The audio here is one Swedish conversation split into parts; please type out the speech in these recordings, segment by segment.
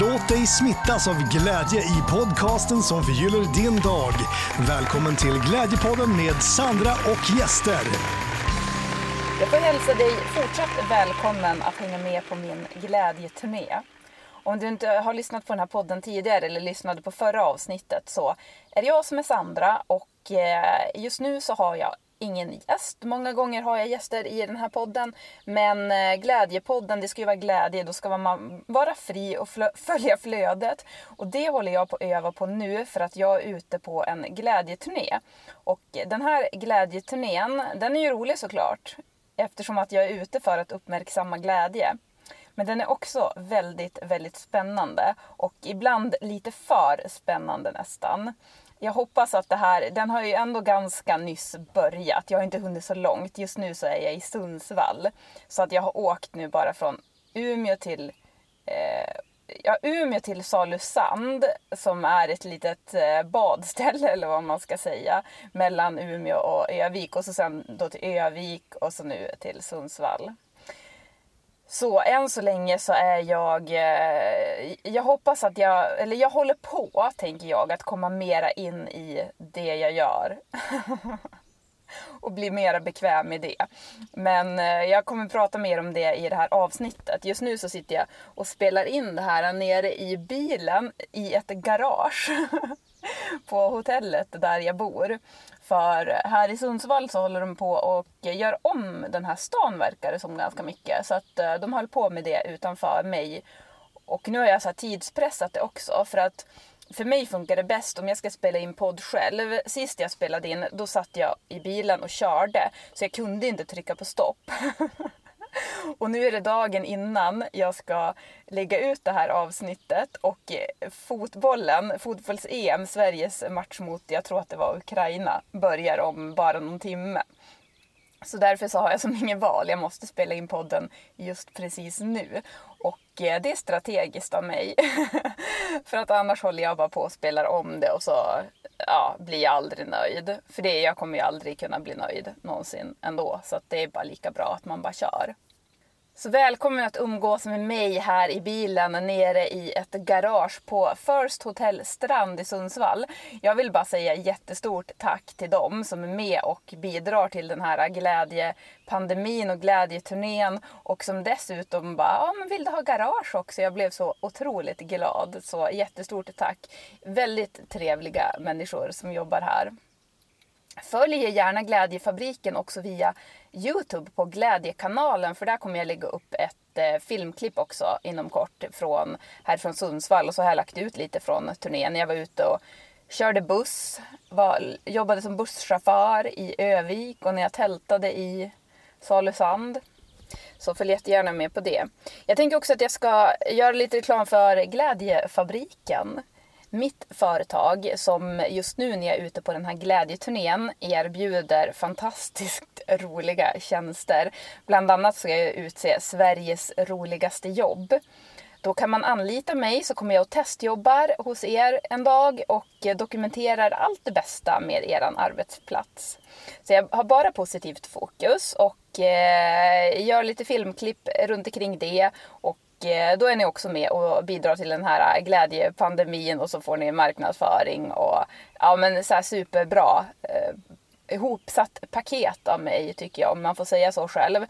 Låt dig smittas av glädje i podcasten som förgyller din dag. Välkommen till Glädjepodden med Sandra och gäster. Jag får hälsa dig fortsatt välkommen att hänga med på min glädjeturné. Om du inte har lyssnat på den här podden tidigare eller lyssnade på förra avsnittet så är det jag som är Sandra och eh, just nu så har jag ingen gäst. Många gånger har jag gäster i den här podden. Men eh, Glädjepodden, det ska ju vara glädje. Då ska man vara fri och följa flödet. Och det håller jag på att öva på nu för att jag är ute på en glädjeturné. Och den här glädjeturnén, den är ju rolig såklart. Eftersom att jag är ute för att uppmärksamma glädje. Men den är också väldigt, väldigt spännande och ibland lite för spännande nästan jag hoppas att det här, den har ju ändå ganska nyss börjat. Jag har inte hunnit så långt. Just nu så är jag i Sundsvall. Så att jag har åkt nu bara från Umeå till eh, ja, Umeå till Salusand som är ett litet eh, badställe eller vad man ska säga mellan Umeå och Övik och så sen då till Övik och så nu till Sundsvall. Så än så länge så är jag, eh, jag hoppas att jag, eller jag håller på tänker jag, att komma mera in i det jag gör. och bli mera bekväm i det. Men eh, jag kommer prata mer om det i det här avsnittet. Just nu så sitter jag och spelar in det här nere i bilen i ett garage på hotellet där jag bor. För här i Sundsvall så håller de på och gör om den här stan verkar det som ganska mycket. Så att eh, de höll på med det utanför mig. Och nu har jag så här tidspressat det också för att för mig funkar det bäst om jag ska spela in podd själv. Sist jag spelade in då satt jag i bilen och körde så jag kunde inte trycka på stopp. Och nu är det dagen innan jag ska lägga ut det här avsnittet och eh, fotbollen, fotbolls-EM, Sveriges match mot, jag tror att det var Ukraina, börjar om bara någon timme. Så därför så har jag som ingen val, jag måste spela in podden just precis nu. Och eh, det är strategiskt av mig. För att annars håller jag bara på och spelar om det och så ja, blir jag aldrig nöjd. För det, jag kommer ju aldrig kunna bli nöjd någonsin ändå. Så att det är bara lika bra att man bara kör. Så välkommen att umgås med mig här i bilen nere i ett garage på First Hotel Strand i Sundsvall. Jag vill bara säga jättestort tack till dem som är med och bidrar till den här glädjepandemin och glädjeturnén och som dessutom bara, ja men vill du ha garage också? Jag blev så otroligt glad. Så jättestort tack. Väldigt trevliga människor som jobbar här. Följ gärna Glädjefabriken också via Youtube på Glädjekanalen för där kommer jag lägga upp ett eh, filmklipp också inom kort från, här från Sundsvall och så har jag lagt ut lite från turnén. Jag var ute och körde buss, var, jobbade som busschaufför i Övik och när jag tältade i Salusand. Så följ jättegärna med på det. Jag tänker också att jag ska göra lite reklam för Glädjefabriken mitt företag som just nu när jag är ute på den här glädjeturnén erbjuder fantastiskt roliga tjänster. Bland annat ska jag utse Sveriges roligaste jobb. Då kan man anlita mig så kommer jag och testjobbar hos er en dag och dokumenterar allt det bästa med er arbetsplats. Så jag har bara positivt fokus och eh, gör lite filmklipp runt omkring det och Eh, då är ni också med och bidrar till den här glädjepandemin och så får ni marknadsföring och ja men så här superbra eh, ihopsatt paket av mig tycker jag om man får säga så själv.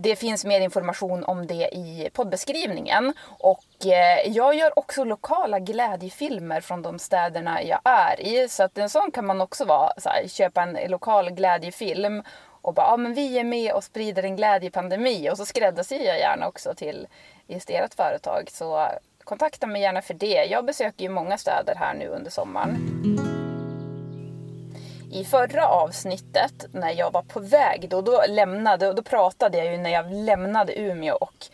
Det finns mer information om det i poddbeskrivningen. Och eh, jag gör också lokala glädjefilmer från de städerna jag är i. Så att en sån kan man också vara, så här, köpa en lokal glädjefilm och bara, ja men vi är med och sprider en glädjepandemi. Och så skräddarsyr jag gärna också till just ert företag. Så kontakta mig gärna för det. Jag besöker ju många städer här nu under sommaren. I förra avsnittet när jag var på väg, då, då lämnade, då pratade jag ju när jag lämnade Umeå och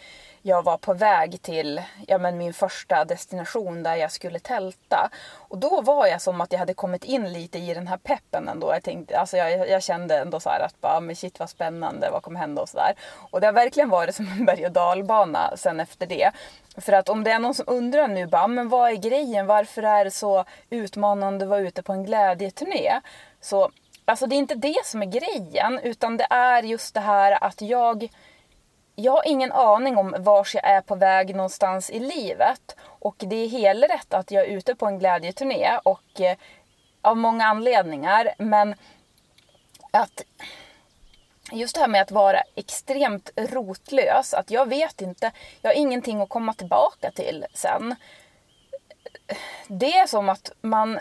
jag var på väg till ja, men min första destination där jag skulle tälta. Och då var jag som att jag hade kommit in lite i den här peppen ändå. Jag, tänkte, alltså jag, jag kände ändå så att bara, men shit vad spännande, vad kommer hända och sådär. Och det har verkligen varit som en berg och dalbana sen efter det. För att om det är någon som undrar nu, bara, men vad är grejen? Varför är det så utmanande att vara ute på en glädjeturné? Så alltså det är inte det som är grejen, utan det är just det här att jag jag har ingen aning om vars jag är på väg någonstans i livet. Och det är helrätt att jag är ute på en glädjeturné och eh, av många anledningar. Men att just det här med att vara extremt rotlös, att jag vet inte, jag har ingenting att komma tillbaka till sen. Det är som att man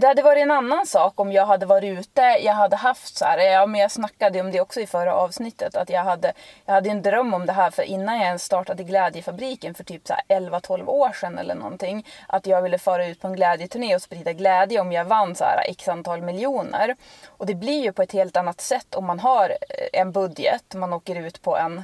det hade varit en annan sak om jag hade varit ute, jag hade haft så här, ja men jag snackade om det också i förra avsnittet, att jag hade, jag hade en dröm om det här för innan jag ens startade Glädjefabriken för typ 11-12 år sedan eller någonting, att jag ville fara ut på en glädjeturné och sprida glädje om jag vann så här x antal miljoner. Och det blir ju på ett helt annat sätt om man har eh, en budget, man åker ut på en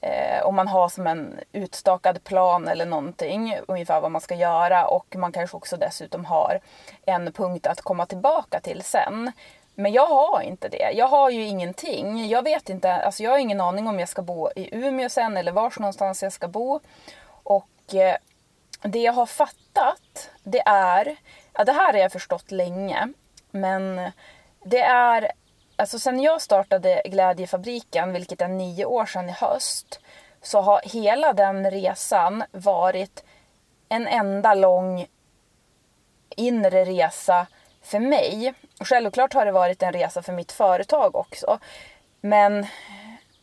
Eh, om man har som en utstakad plan eller någonting, ungefär vad man ska göra och man kanske också dessutom har en punkt att komma tillbaka till sen. Men jag har inte det. Jag har ju ingenting. Jag vet inte, alltså jag har ingen aning om jag ska bo i Umeå sen eller vars någonstans jag ska bo. Och eh, det jag har fattat, det är, ja det här har jag förstått länge, men det är alltså sen jag startade Glädjefabriken, vilket är nio år sedan i höst, så har hela den resan varit en enda lång inre resa för mig. Självklart har det varit en resa för mitt företag också. Men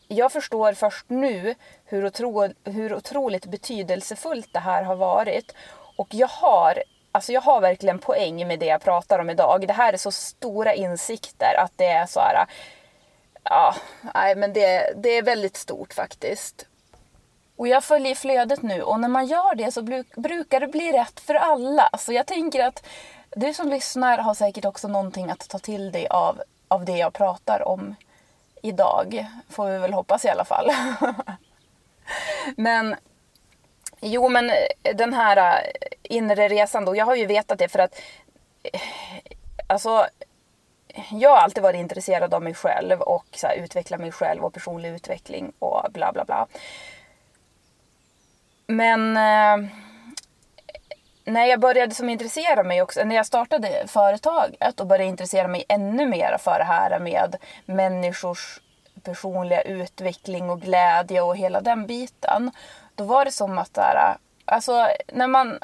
jag förstår först nu hur, otro, hur otroligt betydelsefullt det här har varit. Och jag har Alltså jag har verkligen poäng med det jag pratar om idag. Det här är så stora insikter att det är så här... Ja, nej men det, det är väldigt stort faktiskt. Och jag följer flödet nu och när man gör det så brukar det bli rätt för alla. Så jag tänker att du som lyssnar har säkert också någonting att ta till dig av, av det jag pratar om idag. Får vi väl hoppas i alla fall. men Jo, men den här inre resan då. Jag har ju vetat det för att eh, alltså jag har alltid varit intresserad av mig själv och så här, utveckla mig själv och personlig utveckling och bla bla bla. Men eh, när jag började som intressera mig också, när jag startade företaget och började intressera mig ännu mer för det här med människors personliga utveckling och glädje och hela den biten då var det som att där, eh, alltså när man,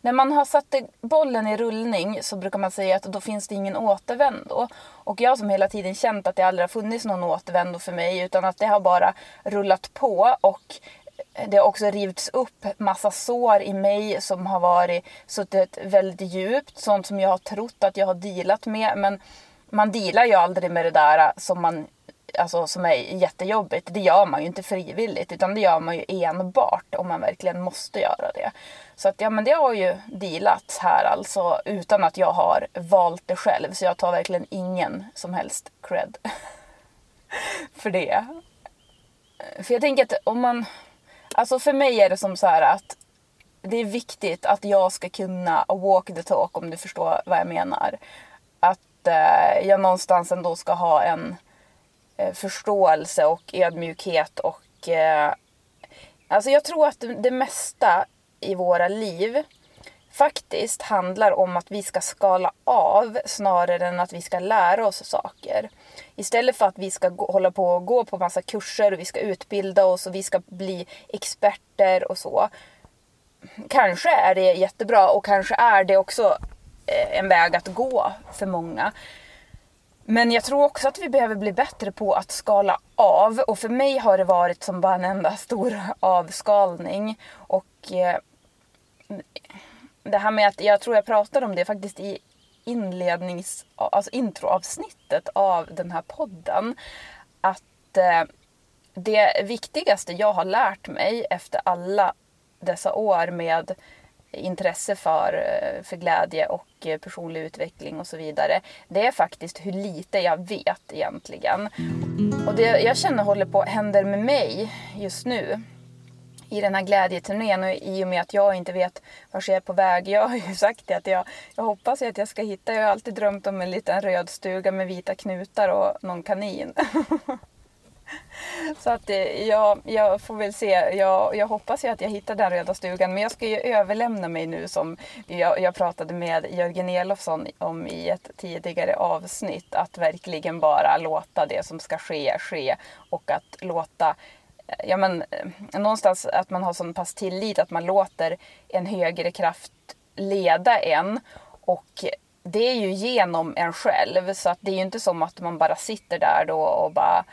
när man har satt bollen i rullning så brukar man säga att då finns det ingen återvändo. Och jag som hela tiden känt att det aldrig har funnits någon återvändo för mig utan att det har bara rullat på och det har också rivits upp massa sår i mig som har varit suttit väldigt djupt. Sånt som jag har trott att jag har dealat med. Men man dealar ju aldrig med det där som man alltså, som är jättejobbigt, det gör man ju inte frivilligt utan det gör man ju enbart om man verkligen måste göra det. Så att ja men det har ju dealats här alltså utan att jag har valt det själv så jag tar verkligen ingen som helst cred för det. För jag tänker att om man, alltså för mig är det som så här att det är viktigt att jag ska kunna walk the talk om du förstår vad jag menar. Att eh, jag någonstans ändå ska ha en Eh, förståelse och ödmjukhet och eh, alltså jag tror att det mesta i våra liv faktiskt handlar om att vi ska skala av snarare än att vi ska lära oss saker. Istället för att vi ska gå, hålla på och gå på massa kurser och vi ska utbilda oss och vi ska bli experter och så. Kanske är det jättebra och kanske är det också eh, en väg att gå för många. Men jag tror också att vi behöver bli bättre på att skala av. Och för mig har det varit som bara en enda stor avskalning. Och eh, det här med att, jag tror jag pratade om det faktiskt i inlednings, alltså introavsnittet av den här podden. Att eh, det viktigaste jag har lärt mig efter alla dessa år med intresse för, eh, för glädje och eh, personlig utveckling och så vidare. Det är faktiskt hur lite jag vet egentligen. Och det jag känner håller på händer med mig just nu i den här glädjeturnén och i och med att jag inte vet vart jag är på väg. Jag har ju sagt det att jag, jag hoppas att jag ska hitta, jag har alltid drömt om en liten röd stuga med vita knutar och någon kanin. Så att eh, jag, jag får väl se. Jag, jag hoppas ju att jag hittar den röda stugan. Men jag ska ju överlämna mig nu som jag, jag pratade med Jörgen Elofsson om i ett tidigare avsnitt. Att verkligen bara låta det som ska ske ske. Och att låta eh, ja, men, eh, någonstans att man har sån pass tillit att man låter en högre kraft leda en. Och det är ju genom en själv så att det är ju inte som att man bara sitter där då och bara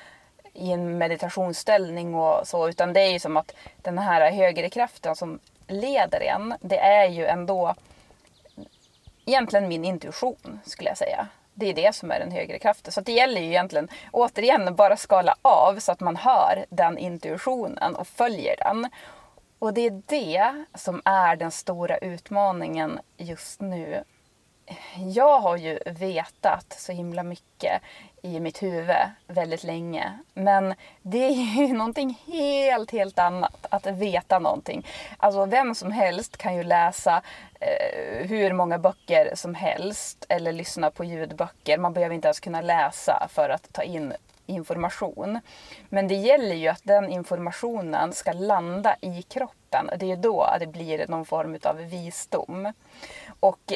i en meditationsställning och så utan det är ju som att den här högre kraften som leder en det är ju ändå egentligen min intuition skulle jag säga. Det är det som är den högre kraften. Så det gäller ju egentligen återigen bara skala av så att man hör den intuitionen och följer den. Och det är det som är den stora utmaningen just nu. Jag har ju vetat så himla mycket i mitt huvud väldigt länge. Men det är ju någonting helt, helt annat att veta någonting. Alltså vem som helst kan ju läsa eh, hur många böcker som helst eller lyssna på ljudböcker. Man behöver inte ens kunna läsa för att ta in information. Men det gäller ju att den informationen ska landa i kroppen. Det är då det blir någon form av visdom. Och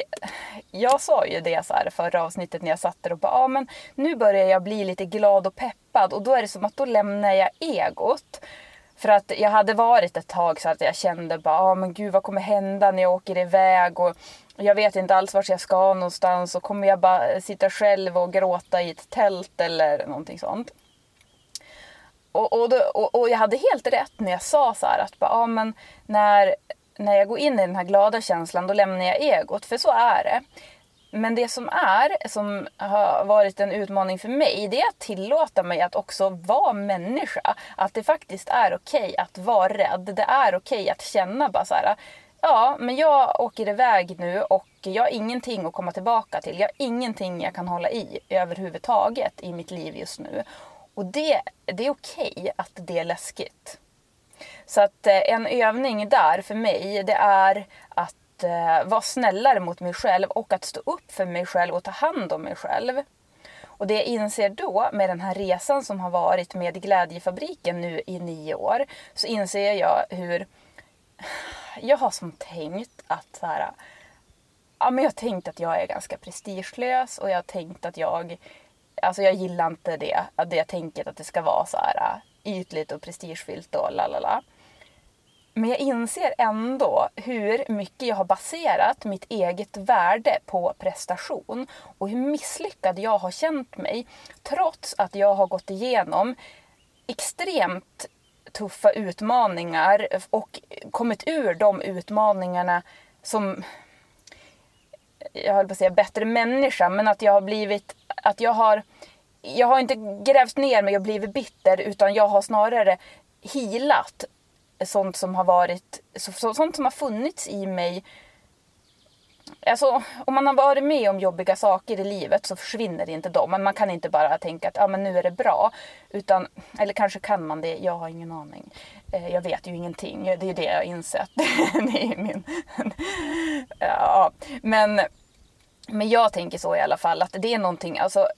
jag sa ju det så här förra avsnittet när jag satt där och bara, ja men nu börjar jag bli lite glad och peppad och då är det som att då lämnar jag egot. För att jag hade varit ett tag så att jag kände bara, ja men gud vad kommer hända när jag åker iväg och jag vet inte alls vart jag ska någonstans och kommer jag bara sitta själv och gråta i ett tält eller någonting sånt. Och, och, då, och, och jag hade helt rätt när jag sa så här att bara, ja men när när jag går in i den här glada känslan då lämnar jag egot, för så är det. Men det som är, som har varit en utmaning för mig, det är att tillåta mig att också vara människa. Att det faktiskt är okej okay att vara rädd. Det är okej okay att känna bara så här, ja, men jag åker iväg nu och jag har ingenting att komma tillbaka till. Jag har ingenting jag kan hålla i överhuvudtaget i mitt liv just nu. Och det, det är okej okay att det är läskigt. Så att eh, en övning där för mig det är att eh, vara snällare mot mig själv och att stå upp för mig själv och ta hand om mig själv. Och det jag inser då med den här resan som har varit med Glädjefabriken nu i nio år så inser jag hur jag har som tänkt att så här, ja, men jag har tänkt att jag är ganska prestigelös och jag har tänkt att jag Alltså jag gillar inte det, det jag tänker att det ska vara så här ytligt och prestigefyllt och lalala. Men jag inser ändå hur mycket jag har baserat mitt eget värde på prestation och hur misslyckad jag har känt mig trots att jag har gått igenom extremt tuffa utmaningar och kommit ur de utmaningarna som jag höll på att säga bättre människa, men att jag har blivit, att jag har jag har inte grävt ner mig och blivit bitter utan jag har snarare healat sånt som har varit, sånt som har funnits i mig. Alltså, om man har varit med om jobbiga saker i livet så försvinner inte de. Men man kan inte bara tänka att ah, men nu är det bra. Utan, eller kanske kan man det, jag har ingen aning. Eh, jag vet ju ingenting, det är det jag har insett. det är min... ja, men, men jag tänker så i alla fall att det är någonting, alltså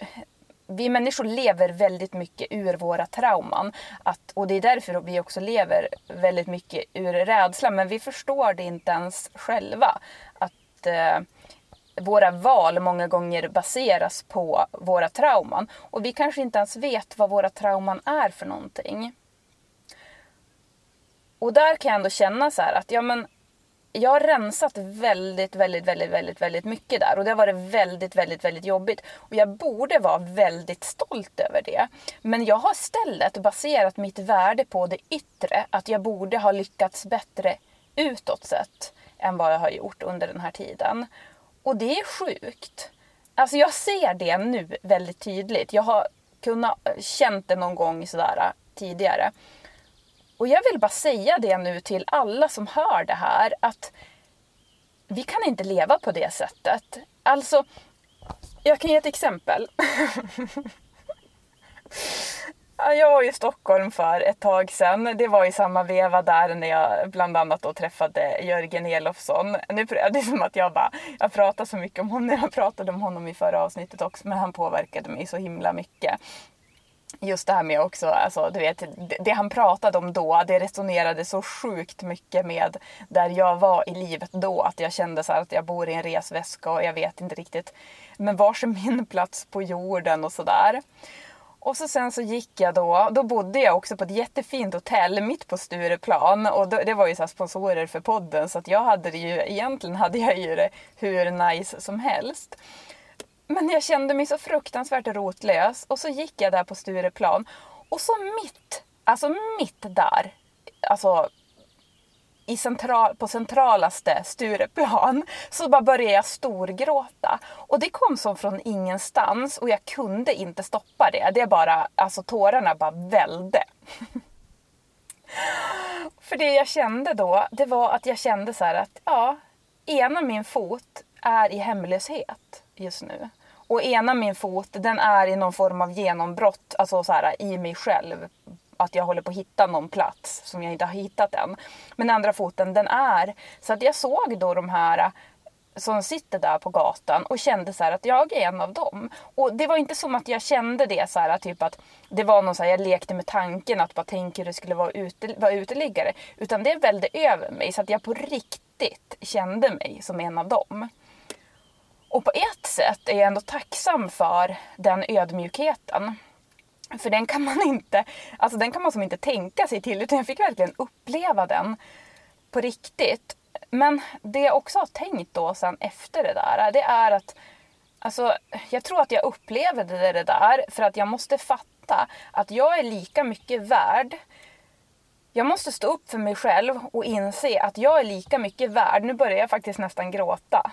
vi människor lever väldigt mycket ur våra trauman. Att, och det är därför vi också lever väldigt mycket ur rädsla. Men vi förstår det inte ens själva. Att eh, våra val många gånger baseras på våra trauman. Och vi kanske inte ens vet vad våra trauman är för någonting. Och där kan jag ändå känna så här att ja men jag har rensat väldigt, väldigt, väldigt, väldigt, väldigt mycket där och det har varit väldigt, väldigt, väldigt jobbigt. Och jag borde vara väldigt stolt över det. Men jag har istället baserat mitt värde på det yttre, att jag borde ha lyckats bättre utåt sett än vad jag har gjort under den här tiden. Och det är sjukt. Alltså jag ser det nu väldigt tydligt. Jag har kunnat känt det någon gång sådär tidigare. Och jag vill bara säga det nu till alla som hör det här att vi kan inte leva på det sättet. Alltså, jag kan ge ett exempel. Jag var i Stockholm för ett tag sedan. Det var i samma veva där när jag bland annat då träffade Jörgen Elofsson. Nu är det som att jag bara, jag pratar så mycket om honom. Jag pratade om honom i förra avsnittet också men han påverkade mig så himla mycket just det här med också, alltså, du vet, det han pratade om då, det resonerade så sjukt mycket med där jag var i livet då. Att jag kände så att jag bor i en resväska och jag vet inte riktigt, men vars är min plats på jorden och sådär. Och så sen så gick jag då, då bodde jag också på ett jättefint hotell mitt på Stureplan och då, det var ju så sponsorer för podden så att jag hade det ju, egentligen hade jag ju det hur nice som helst. Men jag kände mig så fruktansvärt rotlös och så gick jag där på Stureplan och så mitt, alltså mitt där, alltså i central, på centralaste Stureplan så bara började jag storgråta. Och det kom som från ingenstans och jag kunde inte stoppa det. Det bara, alltså tårarna bara välde. För det jag kände då, det var att jag kände så att ja, ena min fot är i hemlöshet just nu. Och ena min fot, den är i någon form av genombrott, alltså så här, i mig själv att jag håller på att hitta någon plats som jag inte har hittat än. Men andra foten, den är så att jag såg då de här som sitter där på gatan och kände så att jag är en av dem. Och det var inte som att jag kände det så här, typ att det var någon så här, jag lekte med tanken att bara tänka hur det skulle vara, ute, vara uteliggare. Utan det välde över mig så att jag på riktigt kände mig som en av dem. Och på ett sätt är jag ändå tacksam för den ödmjukheten. För den kan man inte, alltså den kan man som inte tänka sig till utan jag fick verkligen uppleva den på riktigt. Men det jag också har tänkt då sen efter det där, det är att alltså, jag tror att jag upplevde det där för att jag måste fatta att jag är lika mycket värd jag måste stå upp för mig själv och inse att jag är lika mycket värd. Nu börjar jag faktiskt nästan gråta.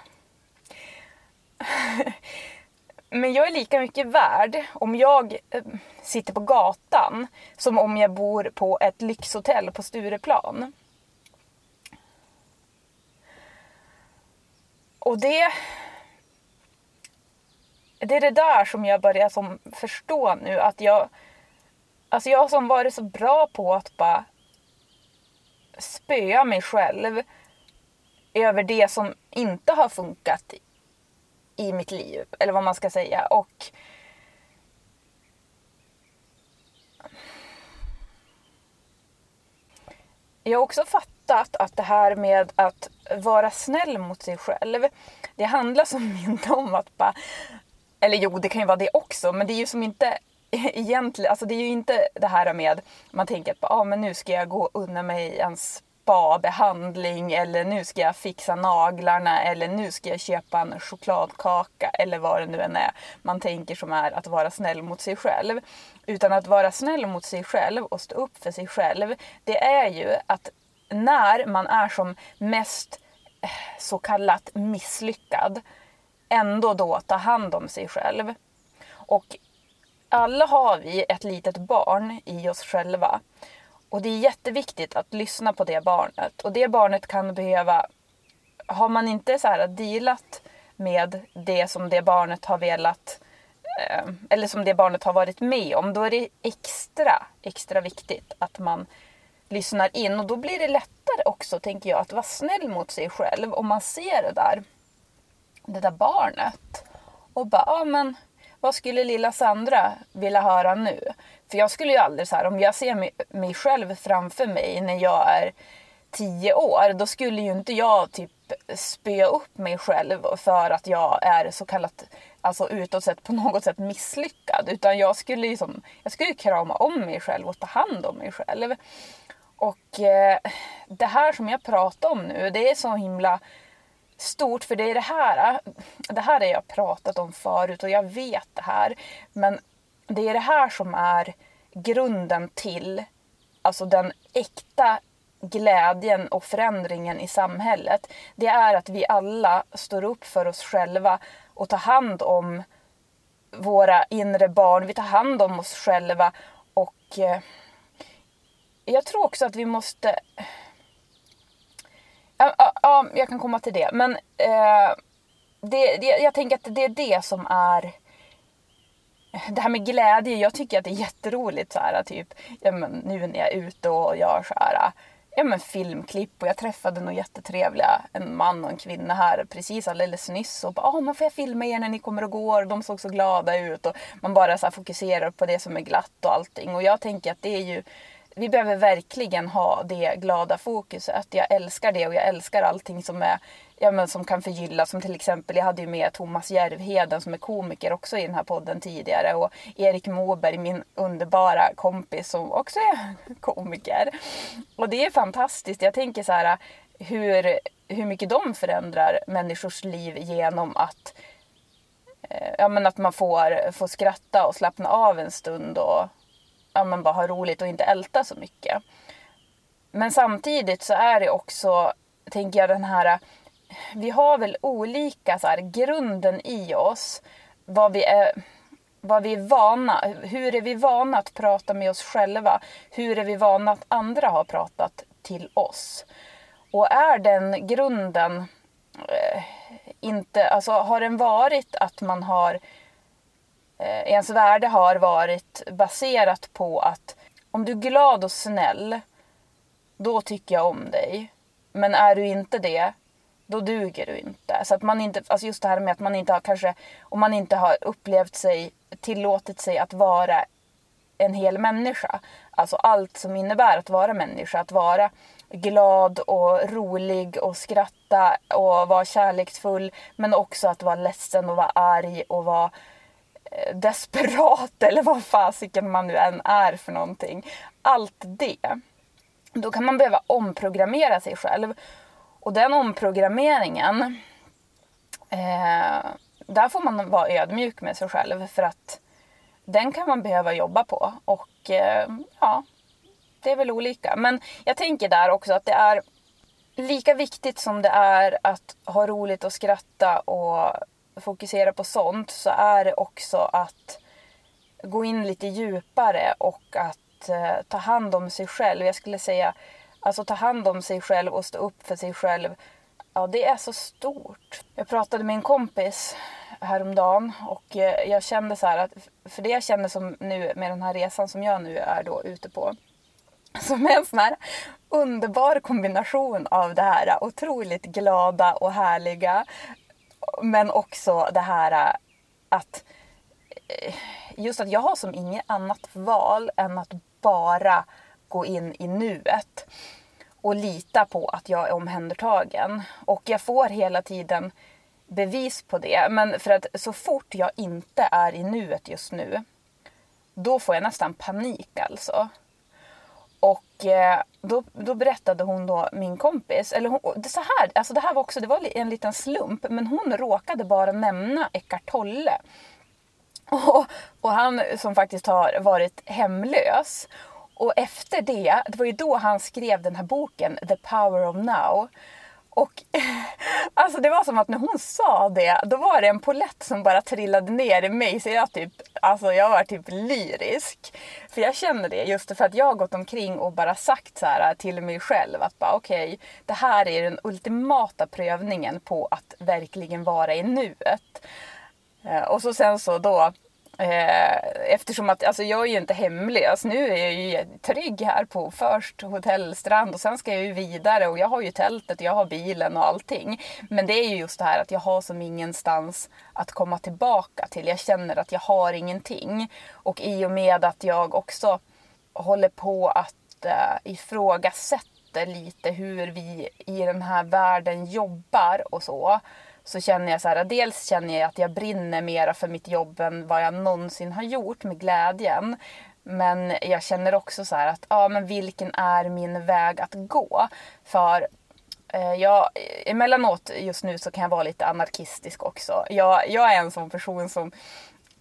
Men jag är lika mycket värd om jag eh, sitter på gatan som om jag bor på ett lyxhotell på Stureplan. Och det... Det är det där som jag börjar som förstå nu att jag... Alltså jag har som varit så bra på att bara spöa mig själv över det som inte har funkat i mitt liv. Eller vad man ska säga. Och jag har också fattat att det här med att vara snäll mot sig själv, det handlar som inte om att bara... Eller jo, det kan ju vara det också, men det är ju som inte egentligen, alltså det är ju inte det här med man tänker att ah, men nu ska jag gå undan mig en spabehandling eller nu ska jag fixa naglarna eller nu ska jag köpa en chokladkaka eller vad det nu än är man tänker som är att vara snäll mot sig själv. Utan att vara snäll mot sig själv och stå upp för sig själv, det är ju att när man är som mest eh, så kallat misslyckad, ändå då ta hand om sig själv. Och alla har vi ett litet barn i oss själva. Och det är jätteviktigt att lyssna på det barnet. Och det barnet kan behöva... Har man inte så här dealat med det som det barnet har velat eh, eller som det barnet har varit med om, då är det extra, extra viktigt att man lyssnar in. Och då blir det lättare också, tänker jag, att vara snäll mot sig själv om man ser det där, det där barnet. Och bara, ja men vad skulle lilla Sandra vilja höra nu? För jag skulle ju aldrig så här, om jag ser mig, mig själv framför mig när jag är tio år, då skulle ju inte jag typ spöa upp mig själv för att jag är så kallat, alltså utåt sett på något sätt misslyckad. Utan jag skulle ju jag skulle krama om mig själv och ta hand om mig själv. Och eh, det här som jag pratar om nu, det är så himla stort för det är det här, det här har jag pratat om förut och jag vet det här. Men det är det här som är grunden till alltså den äkta glädjen och förändringen i samhället. Det är att vi alla står upp för oss själva och tar hand om våra inre barn. Vi tar hand om oss själva och eh, jag tror också att vi måste... Ja, ja, jag kan komma till det. Men eh, det, det, jag tänker att det är det som är det här med glädje, jag tycker att det är jätteroligt så här, typ, ja, men, nu när jag är ute och gör så här, ja, men, filmklipp och jag träffade några jättetrevliga, en man och en kvinna här precis alldeles nyss och bara, ah, men får jag filma er när ni kommer och går? De såg så glada ut och man bara så här, fokuserar på det som är glatt och allting och jag tänker att det är ju vi behöver verkligen ha det glada fokuset. Jag älskar det och jag älskar allting som är ja, men som kan förgylla. Som till exempel, jag hade ju med Thomas Järvheden som är komiker också i den här podden tidigare. Och Erik Moberg, min underbara kompis som också är komiker. Och det är fantastiskt. Jag tänker så här hur, hur mycket de förändrar människors liv genom att eh, ja, men att man får, får skratta och slappna av en stund och ja, men bara ha roligt och inte älta så mycket. Men samtidigt så är det också, tänker jag, den här... Vi har väl olika så här, grunden i oss. Vad vi är vad vi är vana, hur är vi vana att prata med oss själva? Hur är vi vana att andra har pratat till oss? Och är den grunden eh, inte, alltså har den varit att man har eh, ens värde har varit baserat på att om du är glad och snäll, då tycker jag om dig. Men är du inte det, då duger du inte. Så att man inte, alltså just det här med att man inte har kanske, om man inte har upplevt sig, tillåtit sig att vara en hel människa. Alltså allt som innebär att vara människa, att vara glad och rolig och skratta och vara kärleksfull. Men också att vara ledsen och vara arg och vara eh, desperat eller vad fasiken man nu än är för någonting. Allt det. Då kan man behöva omprogrammera sig själv. Och den omprogrammeringen, eh, där får man vara ödmjuk med sig själv för att den kan man behöva jobba på. Och eh, ja, det är väl olika. Men jag tänker där också att det är lika viktigt som det är att ha roligt och skratta och fokusera på sånt så är det också att gå in lite djupare och att eh, ta hand om sig själv. Jag skulle säga alltså ta hand om sig själv och stå upp för sig själv. Ja, det är så stort. Jag pratade med en kompis häromdagen och eh, jag kände så här att för det jag känner som nu med den här resan som jag nu är då ute på som är en sån här underbar kombination av det här otroligt glada och härliga. Men också det här att eh, just att jag har som inget annat val än att bara gå in i nuet och lita på att jag är omhändertagen. Och jag får hela tiden bevis på det. Men för att så fort jag inte är i nuet just nu, då får jag nästan panik alltså. Och eh, då, då berättade hon då, min kompis, eller hon, det, så här, alltså det här var också det var en liten slump, men hon råkade bara nämna Eckart Tolle. Och, och han som faktiskt har varit hemlös. Och efter det, det var ju då han skrev den här boken The Power of Now. Och alltså det var som att när hon sa det, då var det en polett som bara trillade ner i mig. Så jag typ, alltså jag var typ lyrisk. För jag känner det just för att jag har gått omkring och bara sagt så här till mig själv att bara okej, okay, det här är den ultimata prövningen på att verkligen vara i nuet. Eh, och så sen så då Eh, eftersom att alltså jag är ju inte hemlös. Alltså, nu är jag ju trygg här på först hotellstrand och sen ska jag ju vidare och jag har ju tältet och jag har bilen och allting. Men det är ju just det här att jag har som ingenstans att komma tillbaka till. Jag känner att jag har ingenting. Och i och med att jag också håller på att eh, ifrågasätta lite hur vi i den här världen jobbar och så så känner jag så här, dels känner jag att jag brinner mera för mitt jobb än vad jag någonsin har gjort med glädjen. Men jag känner också så här att, ja men vilken är min väg att gå? För eh, jag, emellanåt just nu så kan jag vara lite anarkistisk också. Jag, jag är en sån person som,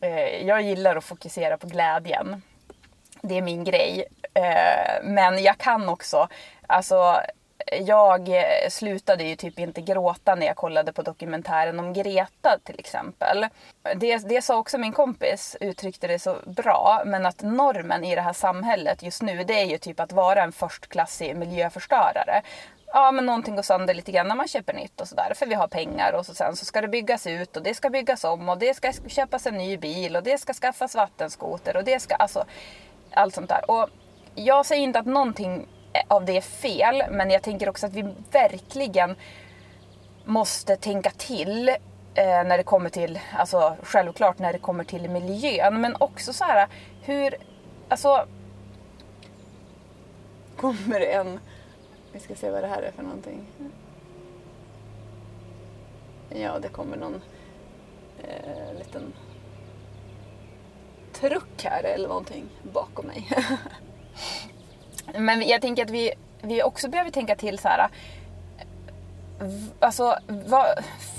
eh, jag gillar att fokusera på glädjen. Det är min grej. Eh, men jag kan också, alltså jag eh, slutade ju typ inte gråta när jag kollade på dokumentären om Greta till exempel. Det, det sa också min kompis, uttryckte det så bra, men att normen i det här samhället just nu det är ju typ att vara en förstklassig miljöförstörare. Ja men någonting går sönder lite grann när man köper nytt och sådär för vi har pengar och så sen så ska det byggas ut och det ska byggas om och det ska köpas en ny bil och det ska skaffas vattenskoter och det ska alltså allt sånt där. Och jag säger inte att någonting Eh, av det är fel. Men jag tänker också att vi verkligen måste tänka till eh, när det kommer till, alltså självklart när det kommer till miljön. Men också så här hur, alltså kommer det en... Vi ska se vad det här är för någonting. Ja, det kommer någon eh, liten truck här eller någonting bakom mig. Men jag tänker att vi, vi också behöver tänka till så här. Alltså, vad,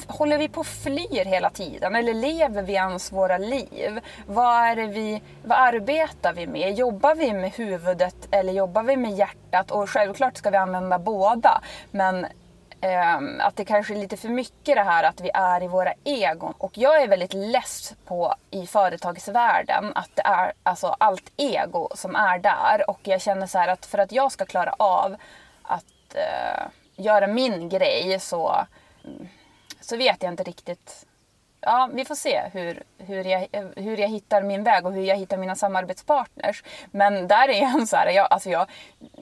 håller vi på och flyr hela tiden? Eller lever vi ens våra liv? Vad, är vi, vad arbetar vi med? Jobbar vi med huvudet eller jobbar vi med hjärtat? Och självklart ska vi använda båda. Men eh, att det kanske är lite för mycket det här att vi är i våra egon. Och jag är väldigt less på i företagsvärlden att det är alltså allt ego som är där. Och jag känner så här att för att jag ska klara av att eh, göra min grej så, mm, så vet jag inte riktigt ja, vi får se hur, hur, jag, hur jag hittar min väg och hur jag hittar mina samarbetspartners. Men där är så här, jag, alltså jag,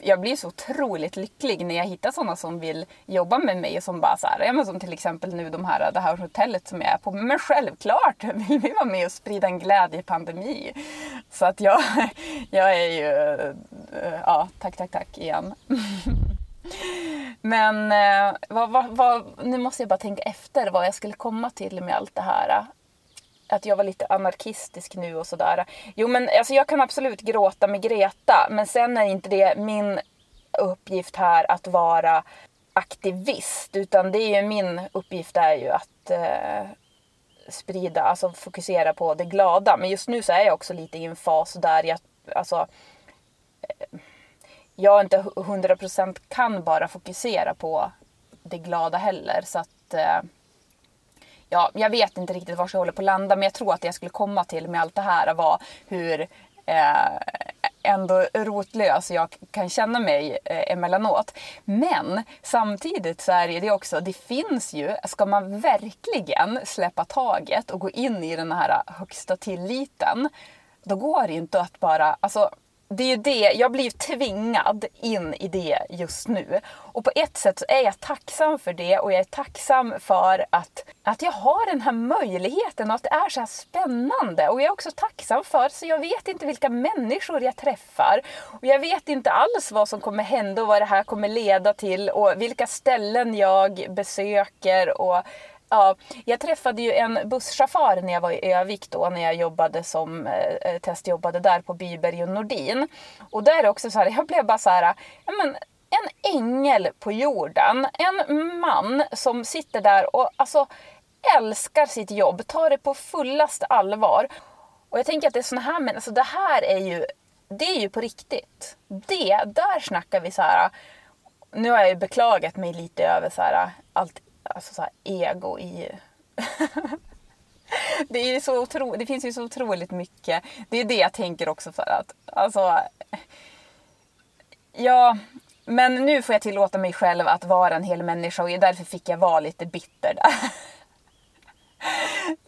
jag blir så otroligt lycklig när jag hittar sådana som vill jobba med mig som bara så här, ja, men som till exempel nu de här, det här hotellet som jag är på. Men självklart vill vi vara med och sprida en glädjepandemi. Så att jag, jag är ju, eh, ja, tack, tack, tack igen. Men eh, vad, vad, vad, nu måste jag bara tänka efter vad jag skulle komma till med allt det här. Att jag var lite anarkistisk nu och sådär. Jo men alltså jag kan absolut gråta med Greta. Men sen är inte det min uppgift här att vara aktivist. Utan det är ju min uppgift är ju att eh, sprida, alltså fokusera på det glada. Men just nu så är jag också lite i en fas där jag, alltså eh, jag inte 100% kan bara fokusera på det glada heller. Så att, eh, ja, jag vet inte riktigt var jag håller på att landa men jag tror att det jag skulle komma till med allt det här var hur eh, ändå rotlös jag kan känna mig eh, emellanåt. Men samtidigt så är det också, det finns ju, ska man verkligen släppa taget och gå in i den här högsta tilliten, då går det inte att bara, alltså det är ju det, jag blir tvingad in i det just nu. Och på ett sätt så är jag tacksam för det och jag är tacksam för att, att jag har den här möjligheten och att det är så här spännande. Och jag är också tacksam för, så jag vet inte vilka människor jag träffar. Och jag vet inte alls vad som kommer hända och vad det här kommer leda till och vilka ställen jag besöker. Och Ja, jag träffade ju en busschaufför när jag var i Övik då, när jag jobbade som eh, eh testjobbade där på Byberg och Nordin. Och där också så här, jag blev bara så här, ja men en ängel på jorden. En man som sitter där och alltså älskar sitt jobb, tar det på fullaste allvar. Och jag tänker att det är såna här men alltså det här är ju, det är ju på riktigt. Det, där snackar vi så här. Nu har jag ju beklagat mig lite över så här, allt alltså så ego i... det, är så otro... det finns ju så otroligt mycket. Det är det jag tänker också för att, alltså... Ja, men nu får jag tillåta mig själv att vara en hel människa och därför fick jag vara lite bitter där.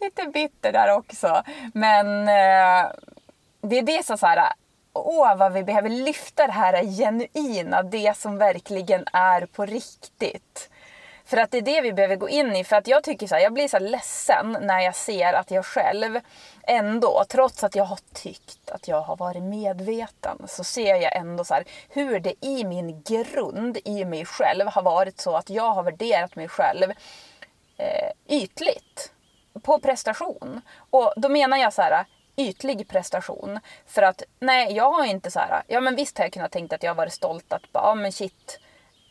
lite bitter där också. Men eh, det är det som så här, åh vad vi behöver lyfta det här genuina, det som verkligen är på riktigt. För att det är det vi behöver gå in i. För att jag tycker så här, jag blir så ledsen när jag ser att jag själv ändå, trots att jag har tyckt att jag har varit medveten, så ser jag ändå så här, hur det i min grund, i mig själv, har varit så att jag har värderat mig själv eh, ytligt. På prestation. Och då menar jag så här, ytlig prestation. För att nej, jag har inte så här, ja men visst har jag kunnat tänka att jag har varit stolt att bara, ja men shit,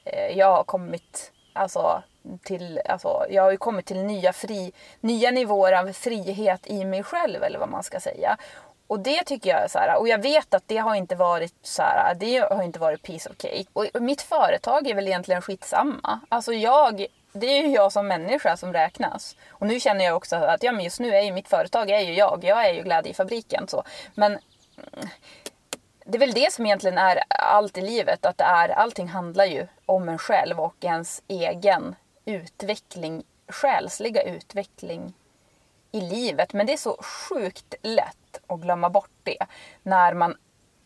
eh, jag har kommit Alltså, till, alltså, jag har ju kommit till nya, fri, nya nivåer av frihet i mig själv eller vad man ska säga. Och det tycker jag är så här, och jag vet att det har inte varit så här, det har inte varit piece of cake. Och mitt företag är väl egentligen skitsamma. Alltså jag, det är ju jag som människa som räknas. Och nu känner jag också att ja, men just nu är ju mitt företag är ju jag. Jag är ju glädjefabriken så. Men det är väl det som egentligen är allt i livet. Att det är, allting handlar ju om en själv och ens egen utveckling, själsliga utveckling i livet. Men det är så sjukt lätt att glömma bort det när man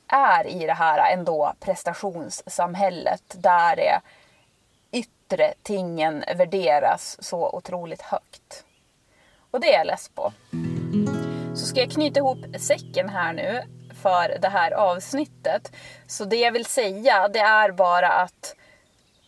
är i det här ändå prestationssamhället där det yttre tingen värderas så otroligt högt. Och det är jag less på. Så ska jag knyta ihop säcken här nu för det här avsnittet. Så det jag vill säga det är bara att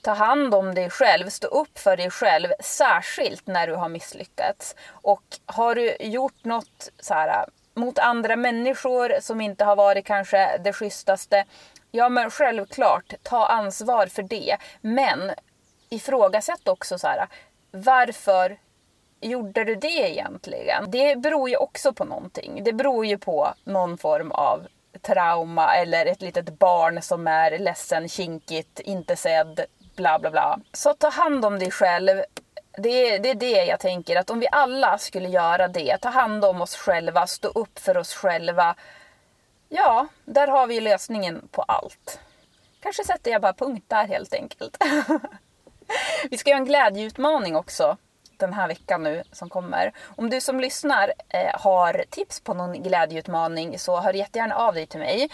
ta hand om dig själv, stå upp för dig själv, särskilt när du har misslyckats. Och har du gjort något så här, äh, mot andra människor som inte har varit kanske det schysstaste, ja men självklart, ta ansvar för det. Men ifrågasätt också så här, äh, varför gjorde du det egentligen? Det beror ju också på någonting. Det beror ju på någon form av trauma eller ett litet barn som är ledsen, kinkigt, inte sedd, bla bla bla. Så ta hand om dig själv. Det är, det är det jag tänker, att om vi alla skulle göra det, ta hand om oss själva, stå upp för oss själva. Ja, där har vi lösningen på allt. Kanske sätter jag bara punkt där helt enkelt. vi ska göra en glädjeutmaning också den här veckan nu som kommer. Om du som lyssnar eh, har tips på någon glädjeutmaning så hör jättegärna av dig till mig.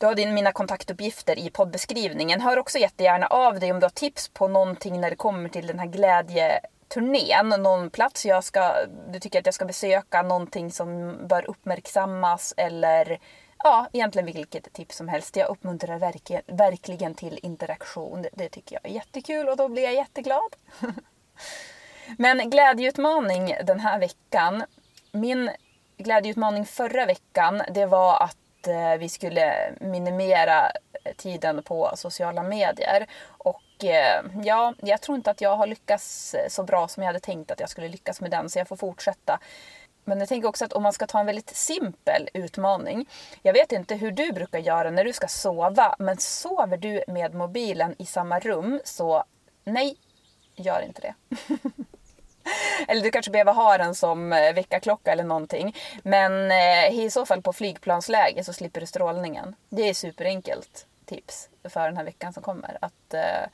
Du har din, mina kontaktuppgifter i poddbeskrivningen. Hör också jättegärna av dig om du har tips på någonting när det kommer till den här glädjeturnén. Någon plats jag ska, du tycker att jag ska besöka, någonting som bör uppmärksammas eller ja, egentligen vilket tips som helst. Jag uppmuntrar verkligen, verkligen till interaktion. Det tycker jag är jättekul och då blir jag jätteglad. Men glädjeutmaning den här veckan. Min glädjeutmaning förra veckan det var att eh, vi skulle minimera tiden på sociala medier. Och eh, ja, jag tror inte att jag har lyckats så bra som jag hade tänkt att jag skulle lyckas med den så jag får fortsätta. Men jag tänker också att om man ska ta en väldigt simpel utmaning. Jag vet inte hur du brukar göra när du ska sova, men sover du med mobilen i samma rum så nej, gör inte det. Eller du kanske behöver ha den som eh, väckarklocka eller någonting. Men eh, i så fall på flygplansläge så slipper du strålningen. Det är superenkelt tips för den här veckan som kommer. Att eh,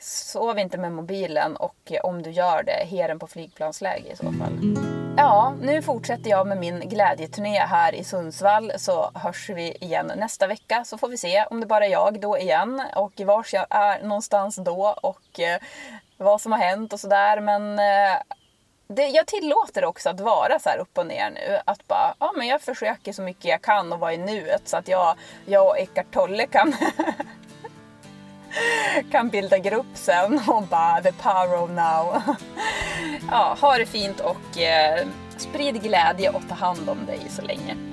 Sov inte med mobilen och om du gör det, he den på flygplansläge i så fall. Ja, nu fortsätter jag med min glädjeturné här i Sundsvall så hörs vi igen nästa vecka så får vi se om det bara är jag då igen och vars jag är någonstans då och vad som har hänt och sådär. Men eh, det, jag tillåter också att vara så här upp och ner nu. Att bara, ja men jag försöker så mycket jag kan och vara i nuet så att jag, jag och Eckart Tolle kan kan bilda grupp sen och bara the power of now. ja, ha det fint och eh, sprid glädje och ta hand om dig så länge.